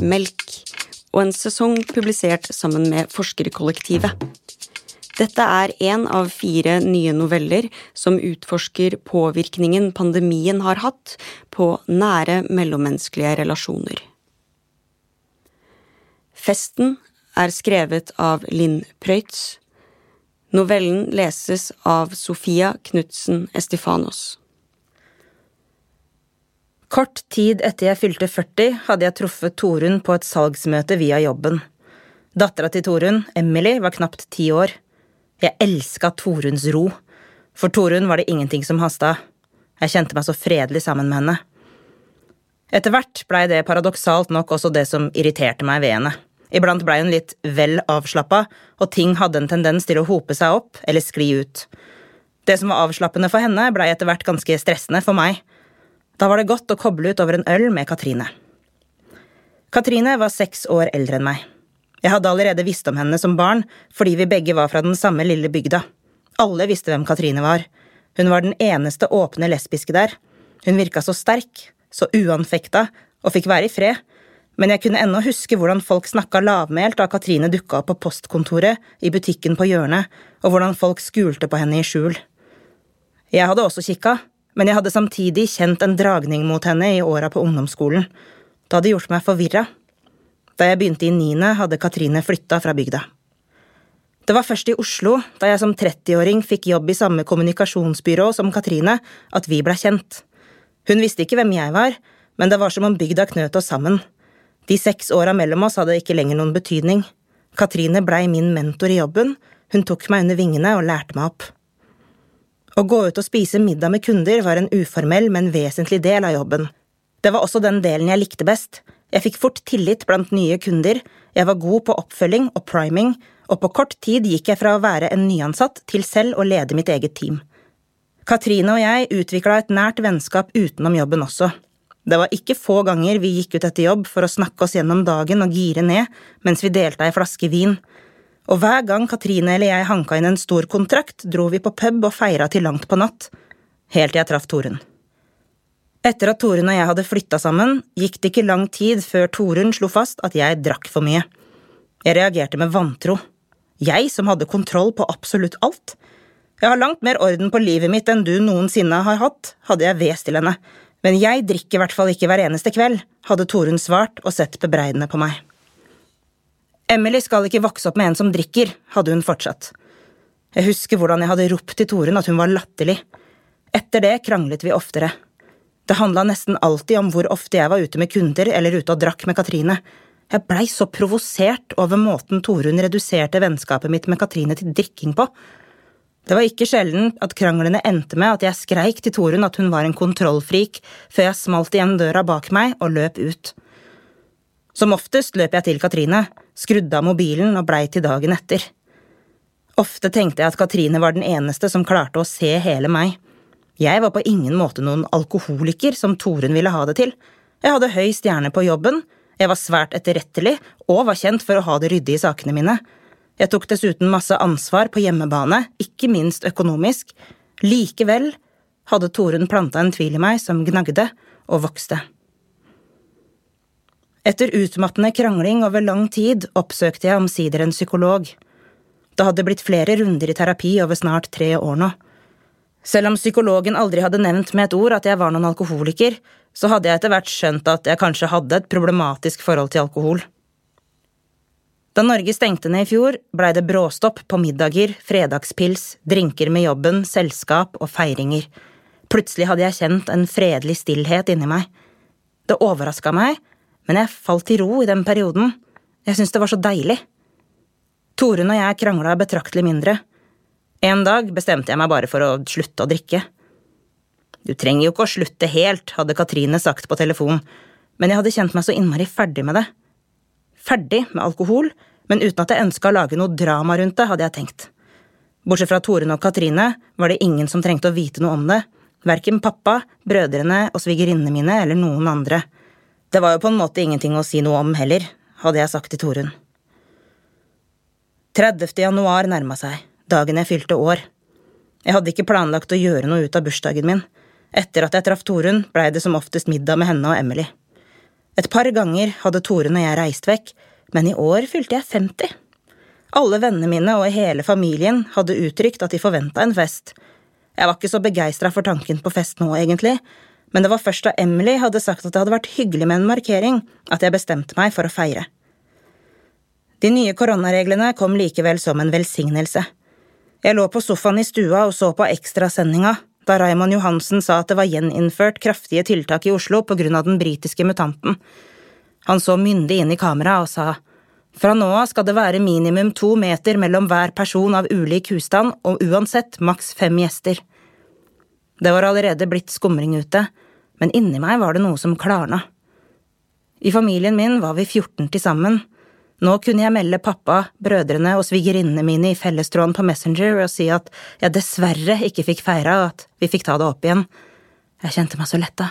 melk, og en sesong publisert sammen med Forskerkollektivet. Dette er én av fire nye noveller som utforsker påvirkningen pandemien har hatt på nære mellommenneskelige relasjoner. Festen er skrevet av Linn Preutz. Novellen leses av Sofia Knutsen Estifanos. Kort tid etter jeg fylte 40, hadde jeg truffet Torunn på et salgsmøte via jobben. Dattera til Torunn, Emily, var knapt ti år. Jeg elska Torunns ro. For Torunn var det ingenting som hasta. Jeg kjente meg så fredelig sammen med henne. Etter hvert blei det paradoksalt nok også det som irriterte meg ved henne. Iblant blei hun litt vel avslappa, og ting hadde en tendens til å hope seg opp eller skli ut. Det som var avslappende for henne, blei etter hvert ganske stressende for meg. Da var det godt å koble ut over en øl med Katrine. Katrine var seks år eldre enn meg. Jeg hadde allerede visst om henne som barn fordi vi begge var fra den samme lille bygda. Alle visste hvem Katrine var. Hun var den eneste åpne lesbiske der. Hun virka så sterk, så uanfekta, og fikk være i fred, men jeg kunne ennå huske hvordan folk snakka lavmælt da Katrine dukka opp på postkontoret, i butikken på hjørnet, og hvordan folk skulte på henne i skjul. Jeg hadde også kikka, men jeg hadde samtidig kjent en dragning mot henne i åra på ungdomsskolen. Det hadde gjort meg forvirra. Da jeg begynte i niende, hadde Katrine flytta fra bygda. Det var først i Oslo, da jeg som 30-åring fikk jobb i samme kommunikasjonsbyrå som Katrine, at vi blei kjent. Hun visste ikke hvem jeg var, men det var som om bygda knøt oss sammen. De seks åra mellom oss hadde ikke lenger noen betydning. Katrine blei min mentor i jobben, hun tok meg under vingene og lærte meg opp. Å gå ut og spise middag med kunder var en uformell, men vesentlig del av jobben. Det var også den delen jeg likte best. Jeg fikk fort tillit blant nye kunder, jeg var god på oppfølging og priming, og på kort tid gikk jeg fra å være en nyansatt til selv å lede mitt eget team. Katrine og jeg utvikla et nært vennskap utenom jobben også. Det var ikke få ganger vi gikk ut etter jobb for å snakke oss gjennom dagen og gire ned mens vi delte ei flaske vin og hver gang Katrine eller jeg hanka inn en stor kontrakt, dro vi på pub og feira til langt på natt, helt til jeg traff Torunn. Etter at Torunn og jeg hadde flytta sammen, gikk det ikke lang tid før Torunn slo fast at jeg drakk for mye. Jeg reagerte med vantro. Jeg som hadde kontroll på absolutt alt. Jeg har langt mer orden på livet mitt enn du noensinne har hatt, hadde jeg hvest til henne, men jeg drikker i hvert fall ikke hver eneste kveld, hadde Torunn svart og sett bebreidende på meg. Emily skal ikke vokse opp med en som drikker, hadde hun fortsatt. Jeg husker hvordan jeg hadde ropt til Torunn at hun var latterlig. Etter det kranglet vi oftere. Det handla nesten alltid om hvor ofte jeg var ute med kunder eller ute og drakk med Katrine. Jeg blei så provosert over måten Torunn reduserte vennskapet mitt med Katrine til drikking på. Det var ikke sjelden at kranglene endte med at jeg skreik til Torunn at hun var en kontrollfrik, før jeg smalt igjen døra bak meg og løp ut. Som oftest løp jeg til Katrine, skrudde av mobilen og blei til dagen etter. Ofte tenkte jeg at Katrine var den eneste som klarte å se hele meg. Jeg var på ingen måte noen alkoholiker som Torunn ville ha det til. Jeg hadde høy stjerne på jobben, jeg var svært etterrettelig og var kjent for å ha det ryddig i sakene mine. Jeg tok dessuten masse ansvar på hjemmebane, ikke minst økonomisk. Likevel hadde Torunn planta en tvil i meg som gnagde og vokste. Etter utmattende krangling over lang tid oppsøkte jeg omsider en psykolog. Det hadde blitt flere runder i terapi over snart tre år nå. Selv om psykologen aldri hadde nevnt med et ord at jeg var noen alkoholiker, så hadde jeg etter hvert skjønt at jeg kanskje hadde et problematisk forhold til alkohol. Da Norge stengte ned i fjor, blei det bråstopp på middager, fredagspils, drinker med jobben, selskap og feiringer. Plutselig hadde jeg kjent en fredelig stillhet inni meg. Det overraska meg men jeg falt til ro i den perioden. Jeg syntes det var så deilig. Torunn og jeg krangla betraktelig mindre. En dag bestemte jeg meg bare for å slutte å drikke. Du trenger jo ikke å slutte helt, hadde Katrine sagt på telefon, men jeg hadde kjent meg så innmari ferdig med det. Ferdig med alkohol, men uten at jeg ønska å lage noe drama rundt det, hadde jeg tenkt. Bortsett fra Torunn og Katrine var det ingen som trengte å vite noe om det, verken pappa, brødrene og svigerinnene mine eller noen andre. Det var jo på en måte ingenting å si noe om heller, hadde jeg sagt til Torunn. 30. januar nærma seg, dagen jeg fylte år. Jeg hadde ikke planlagt å gjøre noe ut av bursdagen min. Etter at jeg traff Torunn, blei det som oftest middag med henne og Emily. Et par ganger hadde Torunn og jeg reist vekk, men i år fylte jeg 50. Alle vennene mine og hele familien hadde uttrykt at de forventa en fest. Jeg var ikke så begeistra for tanken på fest nå, egentlig, men det var først da Emily hadde sagt at det hadde vært hyggelig med en markering, at jeg bestemte meg for å feire. De nye koronareglene kom likevel som en velsignelse. Jeg lå på sofaen i stua og så på ekstrasendinga da Raymond Johansen sa at det var gjeninnført kraftige tiltak i Oslo på grunn av den britiske mutanten. Han så myndig inn i kameraet og sa fra nå av skal det være minimum to meter mellom hver person av ulik husstand og uansett maks fem gjester. Det var allerede blitt skumring ute, men inni meg var det noe som klarna. I familien min var vi 14 til sammen. Nå kunne jeg melde pappa, brødrene og svigerinnene mine i fellestråden på Messenger og si at jeg dessverre ikke fikk feira, at vi fikk ta det opp igjen. Jeg kjente meg så letta.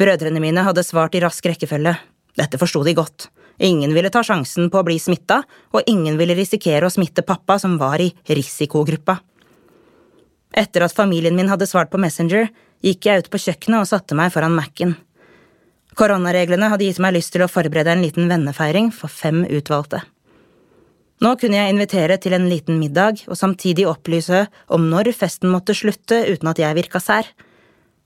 Brødrene mine hadde svart i rask rekkefølge. Dette forsto de godt. Ingen ville ta sjansen på å bli smitta, og ingen ville risikere å smitte pappa, som var i risikogruppa. Etter at familien min hadde svart på Messenger, gikk jeg ut på kjøkkenet og satte meg foran Mac-en. Koronareglene hadde gitt meg lyst til å forberede en liten vennefeiring for fem utvalgte. Nå kunne jeg invitere til en liten middag og samtidig opplyse om når festen måtte slutte uten at jeg virka sær.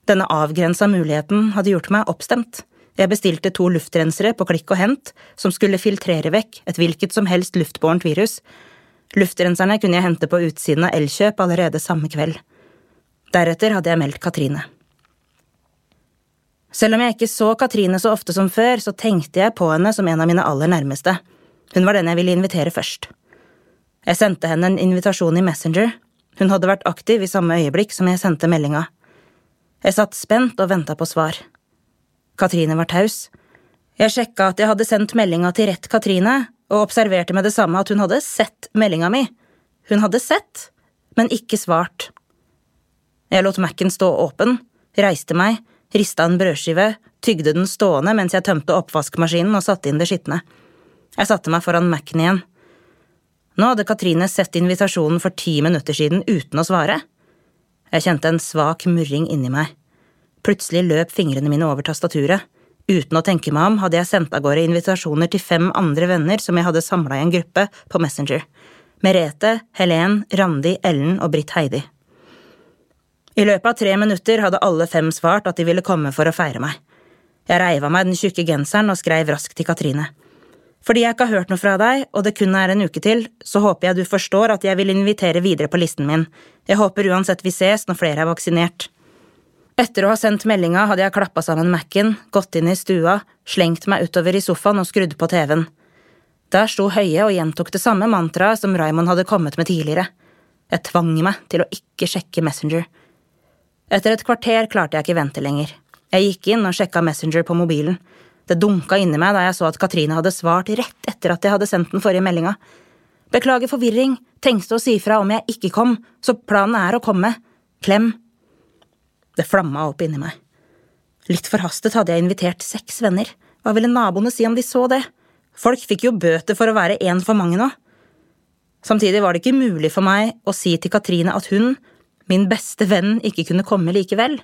Denne avgrensa muligheten hadde gjort meg oppstemt. Jeg bestilte to luftrensere på klikk og hent som skulle filtrere vekk et hvilket som helst luftbårent virus. Luftrenserne kunne jeg hente på utsiden av Elkjøp allerede samme kveld. Deretter hadde jeg meldt Katrine. Selv om jeg ikke så Katrine så ofte som før, så tenkte jeg på henne som en av mine aller nærmeste. Hun var den jeg ville invitere først. Jeg sendte henne en invitasjon i Messenger. Hun hadde vært aktiv i samme øyeblikk som jeg sendte meldinga. Jeg satt spent og venta på svar. Katrine var taus. Jeg sjekka at jeg hadde sendt meldinga til rett Katrine, og observerte med det samme at hun hadde sett meldinga mi. Hun hadde sett, men ikke svart. Jeg lot Mac-en stå åpen, reiste meg, rista en brødskive, tygde den stående mens jeg tømte oppvaskmaskinen og satte inn det skitne. Jeg satte meg foran Mac-en igjen. Nå hadde Katrine sett invitasjonen for ti minutter siden uten å svare. Jeg kjente en svak murring inni meg. Plutselig løp fingrene mine over tastaturet. Uten å tenke meg om hadde jeg sendt av gårde invitasjoner til fem andre venner som jeg hadde samla i en gruppe på Messenger. Merete, Helen, Randi, Ellen og Britt Heidi. I løpet av tre minutter hadde alle fem svart at de ville komme for å feire meg. Jeg reiv av meg den tjukke genseren og skrev raskt til Katrine. Fordi jeg ikke har hørt noe fra deg, og det kun er en uke til, så håper jeg du forstår at jeg vil invitere videre på listen min. Jeg håper uansett vi ses når flere er vaksinert. Etter å ha sendt meldinga hadde jeg klappa sammen Mac-en, gått inn i stua, slengt meg utover i sofaen og skrudd på TV-en. Der sto Høie og gjentok det samme mantraet som Raymond hadde kommet med tidligere. Jeg tvang meg til å ikke sjekke Messenger. Etter et kvarter klarte jeg ikke vente lenger. Jeg gikk inn og sjekka Messenger på mobilen. Det dunka inni meg da jeg så at Katrine hadde svart rett etter at jeg hadde sendt den forrige meldinga. Beklager forvirring, tenkte å si fra om jeg ikke kom, så planen er å komme. Klem. Det flamma opp inni meg. Litt forhastet hadde jeg invitert seks venner. Hva ville naboene si om de så det? Folk fikk jo bøter for å være én for mange nå. Samtidig var det ikke mulig for meg å si til Katrine at hun, min beste venn, ikke kunne komme likevel.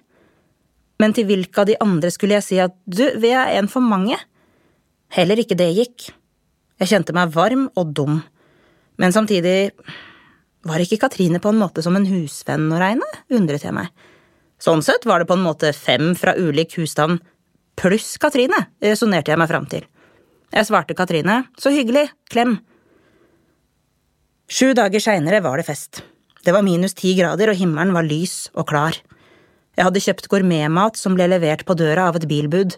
Men til hvilke av de andre skulle jeg si at du, vi er en for mange? Heller ikke det gikk. Jeg kjente meg varm og dum. Men samtidig var ikke Katrine på en måte som en husvenn å regne, undret jeg meg. Sånn sett var det på en måte fem fra ulik husstand pluss Katrine, resonnerte jeg meg fram til. Jeg svarte Katrine, så hyggelig, klem. Sju dager seinere var det fest. Det var minus ti grader, og himmelen var lys og klar. Jeg hadde kjøpt gourmetmat som ble levert på døra av et bilbud.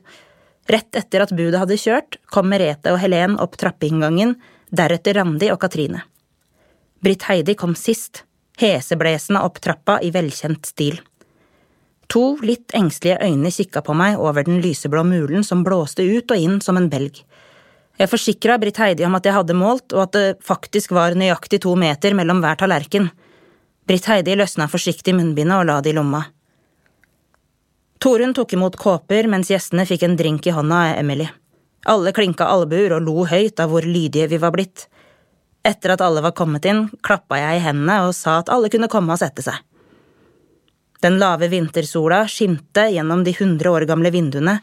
Rett etter at budet hadde kjørt, kom Merete og Helen opp trappeinngangen, deretter Randi og Katrine. Britt Heidi kom sist, heseblesende opp trappa i velkjent stil. To litt engstelige øyne kikka på meg over den lyseblå mulen som blåste ut og inn som en belg. Jeg forsikra Britt Heidi om at jeg hadde målt, og at det faktisk var nøyaktig to meter mellom hver tallerken. Britt Heidi løsna forsiktig munnbindet og la det i lomma. Torunn tok imot kåper mens gjestene fikk en drink i hånda av Emily. Alle klinka albuer og lo høyt av hvor lydige vi var blitt. Etter at alle var kommet inn, klappa jeg i hendene og sa at alle kunne komme og sette seg. Den lave vintersola skimte gjennom de hundre år gamle vinduene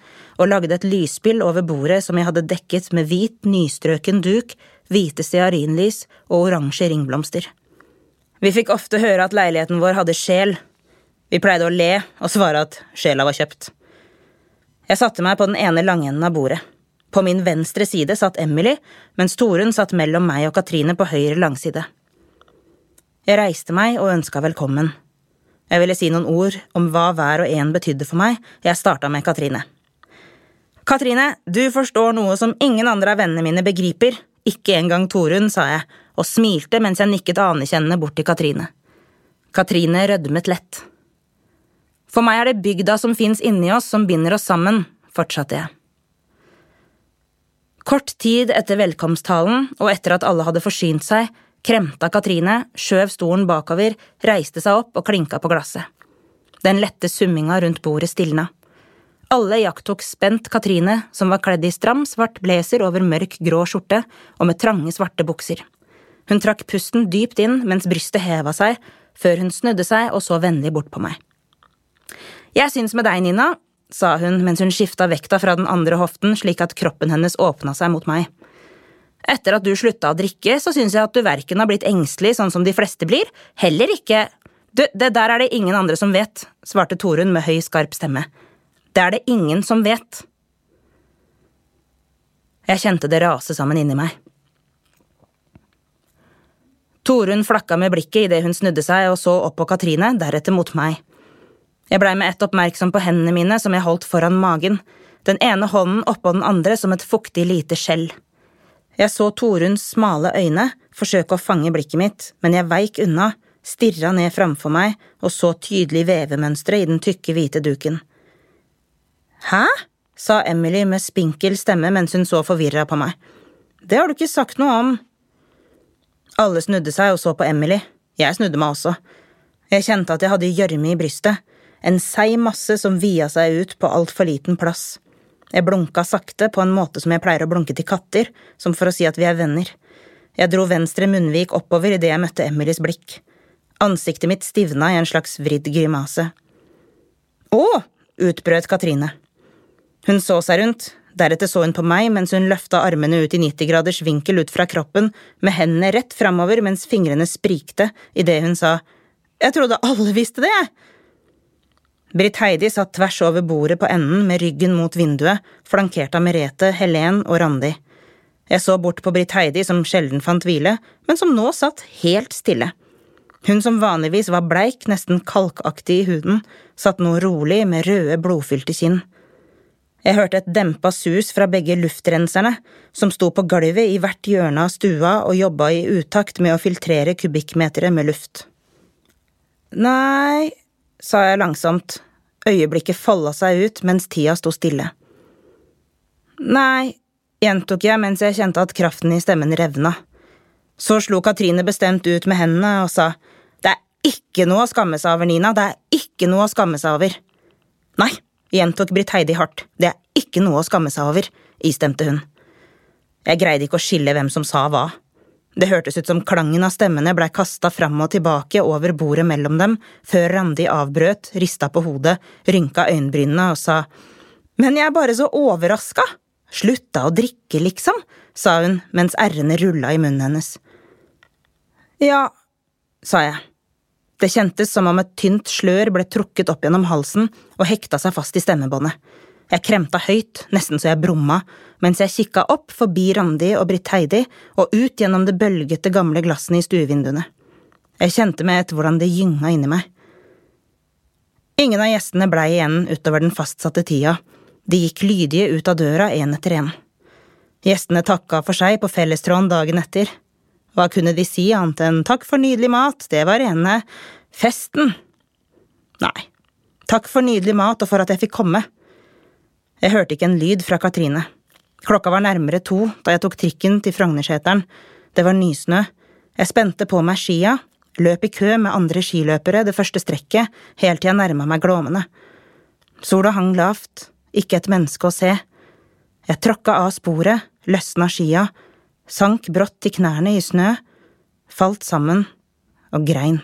og lagde et lysspill over bordet som jeg hadde dekket med hvit, nystrøken duk, hvite stearinlys og oransje ringblomster. Vi fikk ofte høre at leiligheten vår hadde sjel. Vi pleide å le og svare at sjela var kjøpt. Jeg satte meg på den ene langenden av bordet. På min venstre side satt Emily, mens Torunn satt mellom meg og Katrine på høyre langside. Jeg reiste meg og ønska velkommen. Jeg ville si noen ord om hva hver og en betydde for meg. Jeg starta med Katrine. Katrine, du forstår noe som ingen andre av vennene mine begriper. Ikke engang Torunn, sa jeg, og smilte mens jeg nikket anerkjennende bort til Katrine. Katrine rødmet lett. For meg er det bygda som fins inni oss, som binder oss sammen, fortsatte jeg. Kort tid etter velkomsttalen, og etter at alle hadde forsynt seg, kremta Katrine, skjøv stolen bakover, reiste seg opp og klinka på glasset. Den lette summinga rundt bordet stilna. Alle iakttok spent Katrine, som var kledd i stram, svart blazer over mørk, grå skjorte og med trange, svarte bukser. Hun trakk pusten dypt inn mens brystet heva seg, før hun snudde seg og så vennlig bort på meg. Jeg syns med deg, Nina, sa hun mens hun skifta vekta fra den andre hoften slik at kroppen hennes åpna seg mot meg. Etter at du slutta å drikke, så syns jeg at du verken har blitt engstelig sånn som de fleste blir, heller ikke… Du, det der er det ingen andre som vet, svarte Torunn med høy, skarp stemme. Det er det ingen som vet. Jeg kjente det rase sammen inni meg. Torunn flakka med blikket idet hun snudde seg og så opp på Katrine, deretter mot meg. Jeg blei med ett oppmerksom på hendene mine som jeg holdt foran magen, den ene hånden oppå den andre som et fuktig lite skjell. Jeg så Toruns smale øyne forsøke å fange blikket mitt, men jeg veik unna, stirra ned framfor meg og så tydelig vevemønstre i den tykke, hvite duken. Hæ? sa Emily med spinkel stemme mens hun så forvirra på meg. Det har du ikke sagt noe om. Alle snudde seg og så på Emily. Jeg snudde meg også. Jeg kjente at jeg hadde gjørme i brystet, en seig masse som via seg ut på altfor liten plass. Jeg blunka sakte, på en måte som jeg pleier å blunke til katter, som for å si at vi er venner. Jeg dro venstre munnvik oppover idet jeg møtte Emilys blikk. Ansiktet mitt stivna i en slags vridd grimase. Å! utbrøt Katrine. Hun så seg rundt, deretter så hun på meg mens hun løfta armene ut i 90 graders vinkel ut fra kroppen, med hendene rett framover mens fingrene sprikte idet hun sa Jeg trodde alle visste det, jeg. Britt Heidi satt tvers over bordet på enden med ryggen mot vinduet, flankert av Merete, Helen og Randi. Jeg så bort på Britt Heidi som sjelden fant hvile, men som nå satt helt stille. Hun som vanligvis var bleik, nesten kalkaktig i huden, satt nå rolig med røde, blodfylte kinn. Jeg hørte et dempa sus fra begge luftrenserne, som sto på gulvet i hvert hjørne av stua og jobba i utakt med å filtrere kubikkmetere med luft. Nei, sa jeg langsomt, øyeblikket folda seg ut mens tida sto stille. Nei, gjentok jeg mens jeg kjente at kraften i stemmen revna. Så slo Katrine bestemt ut med hendene og sa, Det er ikke noe å skamme seg over, Nina, det er ikke noe å skamme seg over. Nei, gjentok Britt Heidi hardt, det er ikke noe å skamme seg over, istemte hun. Jeg greide ikke å skille hvem som sa hva. Det hørtes ut som klangen av stemmene blei kasta fram og tilbake over bordet mellom dem, før Randi avbrøt, rista på hodet, rynka øyenbrynene og sa Men jeg er bare så overraska! Slutta å drikke, liksom, sa hun mens r-ene rulla i munnen hennes. Ja, sa jeg. Det kjentes som om et tynt slør ble trukket opp gjennom halsen og hekta seg fast i stemmebåndet. Jeg kremta høyt, nesten så jeg brumma, mens jeg kikka opp forbi Randi og Britt Heidi og ut gjennom det bølgete, gamle glassene i stuevinduene. Jeg kjente med et hvordan det gynga inni meg. Ingen av gjestene blei igjen utover den fastsatte tida, de gikk lydige ut av døra én etter én. Gjestene takka for seg på fellestråden dagen etter. Hva kunne de si annet enn takk for nydelig mat, det var rene festen? Nei, takk for nydelig mat og for at jeg fikk komme. Jeg hørte ikke en lyd fra Katrine. Klokka var nærmere to da jeg tok trikken til Frognerseteren. Det var nysnø. Jeg spente på meg skia, løp i kø med andre skiløpere det første strekket, helt til jeg nærma meg Glåmene. Sola hang lavt, ikke et menneske å se. Jeg tråkka av sporet, løsna skia, sank brått til knærne i snø, falt sammen og grein.